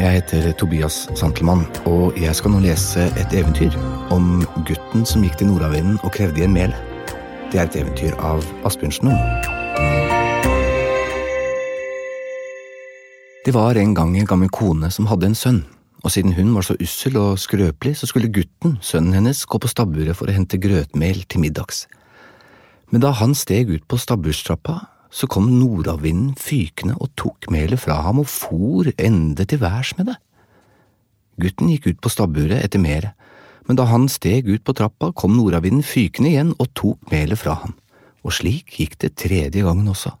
Jeg heter Tobias Santelmann, og jeg skal nå lese et eventyr om gutten som gikk til nordavinden og krevde igjen mel. Det er et eventyr av Asbjørnsen. Det var en gang en gammel kone som hadde en sønn, og siden hun var så ussel og skrøpelig, så skulle gutten, sønnen hennes, gå på stabburet for å hente grøtmel til middags. Men da han steg ut på stabburstrappa, så kom nordavinden fykende og tok melet fra ham og for ende til værs med det. Gutten gikk ut på stabburet etter melet, men da han steg ut på trappa, kom nordavinden fykende igjen og tok melet fra ham, og slik gikk det tredje gangen også.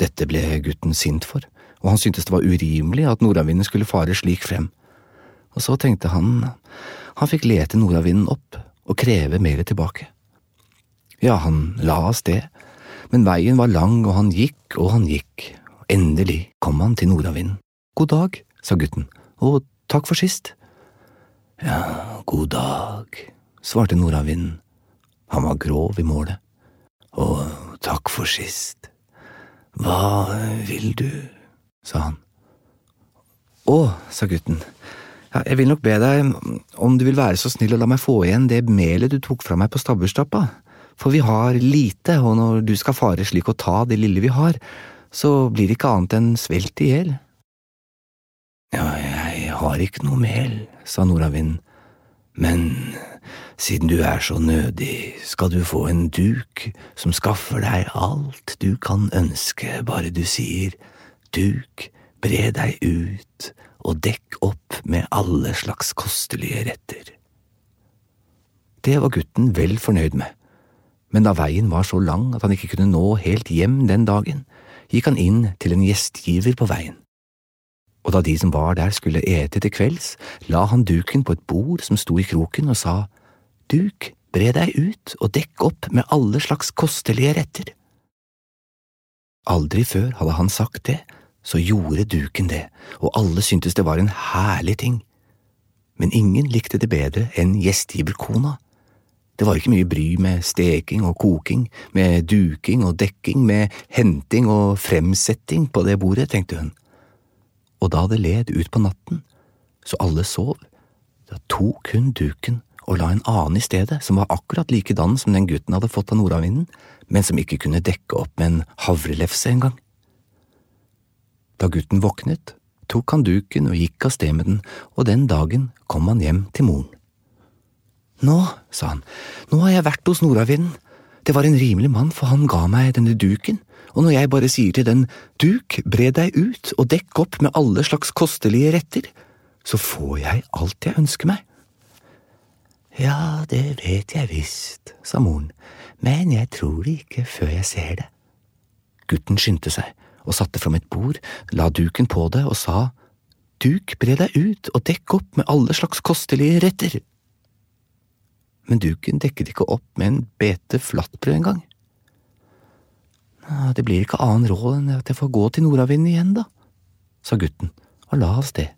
Dette ble gutten sint for, og han syntes det var urimelig at nordavinden skulle fare slik frem. Og så tenkte han han fikk lete nordavinden opp og kreve melet tilbake. Ja, han la av sted, men veien var lang og han gikk og han gikk, endelig kom han til nordavinden. God dag, sa gutten, og takk for sist. Ja, god dag, svarte nordavinden. Han var grov i målet. Og takk for sist. Hva vil du? sa han. Å, sa gutten, ja, jeg vil nok be deg om du vil være så snill å la meg få igjen det melet du tok fra meg på stabburstrappa, for vi har lite, og når du skal fare slik å ta det lille vi har, så blir det ikke annet enn svelt i hjel. Ja, jeg har ikke noe mel, sa nordavinden, men siden du er så nødig, skal du få en duk som skaffer deg alt du kan ønske, bare du sier duk, bre deg ut og dekk opp med alle slags kostelige retter. Det var gutten vel fornøyd med, men da veien var så lang at han ikke kunne nå helt hjem den dagen, gikk han inn til en gjestgiver på veien. Og da de som var der skulle ete til kvelds, la han duken på et bord som sto i kroken og sa, Duk, bre deg ut og dekk opp med alle slags kostelige retter. Aldri før hadde han sagt det, så gjorde duken det, og alle syntes det var en herlig ting. Men ingen likte det bedre enn gjestgiverkona. Det var ikke mye bry med steking og koking, med duking og dekking, med henting og fremsetting på det bordet, tenkte hun. Og da det led ut på natten, så alle sov, da tok hun duken og la en annen i stedet, som var akkurat likedan som den gutten hadde fått av nordavinden, men som ikke kunne dekke opp med en havrelefse engang. Da gutten våknet, tok han duken og gikk av sted med den, og den dagen kom han hjem til moren. Nå, sa han, nå har jeg vært hos nordavinden. Det var en rimelig mann, for han ga meg denne duken, og når jeg bare sier til den duk, bre deg ut og dekk opp med alle slags kostelige retter, så får jeg alt jeg ønsker meg. Ja, det vet jeg visst, sa moren, men jeg tror det ikke før jeg ser det. Gutten skyndte seg og satte fram et bord, la duken på det og sa Duk, bre deg ut og dekk opp med alle slags kostelige retter. Men duken dekket ikke opp med en bete flatbrød engang. Det blir ikke annen råd enn at jeg får gå til nordavinden igjen, da, sa gutten og la av sted.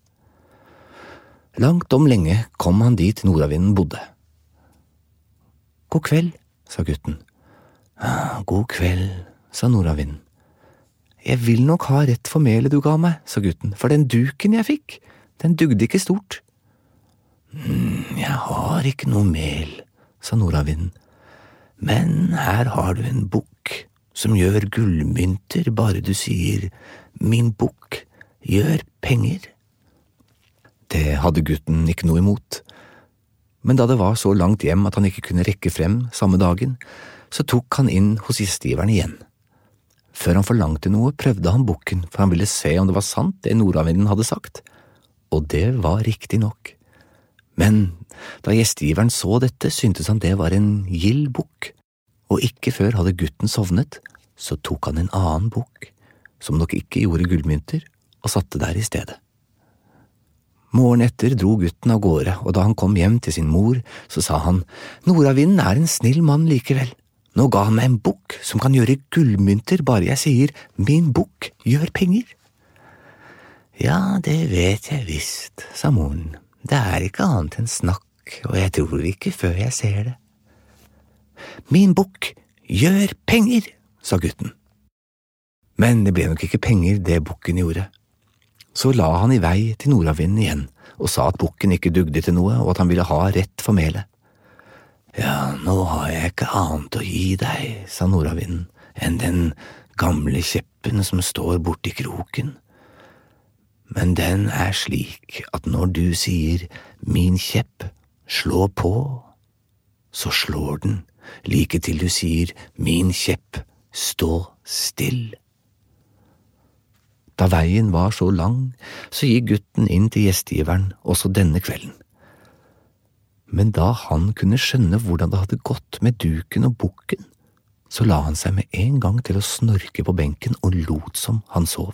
Langt om lenge kom han dit nordavinden bodde. God kveld, sa gutten. God kveld, sa nordavinden. Jeg vil nok ha rett for melet du ga meg, sa gutten, for den duken jeg fikk, den dugde ikke stort. «Mm, jeg har ikke noe mel, sa nordavinden, men her har du en bukk som gjør gullmynter bare du sier min bukk gjør penger. Det hadde gutten ikke noe imot, men da det var så langt hjem at han ikke kunne rekke frem samme dagen, så tok han inn hos gjestgiveren igjen. Før han forlangte noe, prøvde han bukken, for han ville se om det var sant det nordavinden hadde sagt, og det var riktig nok. Men da gjestgiveren så dette, syntes han det var en gild bukk, og ikke før hadde gutten sovnet, så tok han en annen bukk, som nok ikke gjorde gullmynter, og satte der i stedet. Morgenen etter dro gutten av gårde, og da han kom hjem til sin mor, så sa han, Nordavinden er en snill mann likevel. Nå ga han meg en bukk som kan gjøre gullmynter bare jeg sier min bukk gjør penger. Ja, det vet jeg visst, sa moren, det er ikke annet enn snakk, og jeg tror ikke før jeg ser det. Min bukk gjør penger, sa gutten. Men det ble nok ikke penger det bukken gjorde. Så la han i vei til nordavinden igjen og sa at bukken ikke dugde til noe, og at han ville ha rett for melet. Ja, nå har jeg ikke annet å gi deg, sa nordavinden, enn den gamle kjeppen som står borti kroken. Men den er slik at når du sier min kjepp, slå på, så slår den like til du sier min kjepp, stå still. Da veien var så lang, så gikk gutten inn til gjestgiveren også denne kvelden. Men da han kunne skjønne hvordan det hadde gått med duken og bukken, så la han seg med en gang til å snorke på benken og lot som han sov.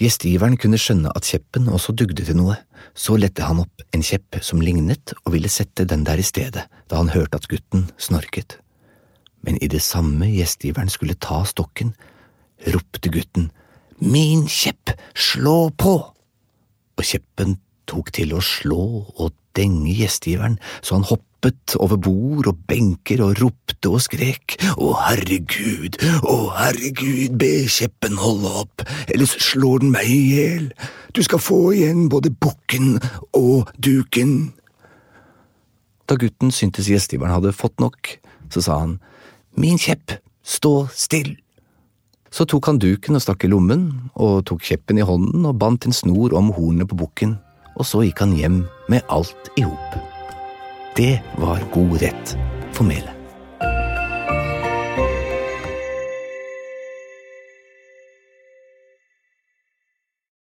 Gjestgiveren kunne skjønne at kjeppen også dugde til noe, så lette han opp en kjepp som lignet og ville sette den der i stedet da han hørte at gutten snorket. Men i det samme gjestgiveren skulle ta stokken, ropte gutten Min kjepp, slå på! Og kjeppen tok til å slå og denge gjestgiveren så han hoppet over bord og benker og ropte og skrek. Å, herregud, å, herregud, be kjeppen holde opp, ellers slår den meg i hjel. Du skal få igjen både bukken og duken. Da gutten syntes gjestgiveren hadde fått nok, så sa han, Min kjepp, stå still. Så tok han duken og stakk i lommen, og tok kjeppen i hånden og bandt en snor om hornet på bukken, og så gikk han hjem med alt i hop. Det var god rett for melet.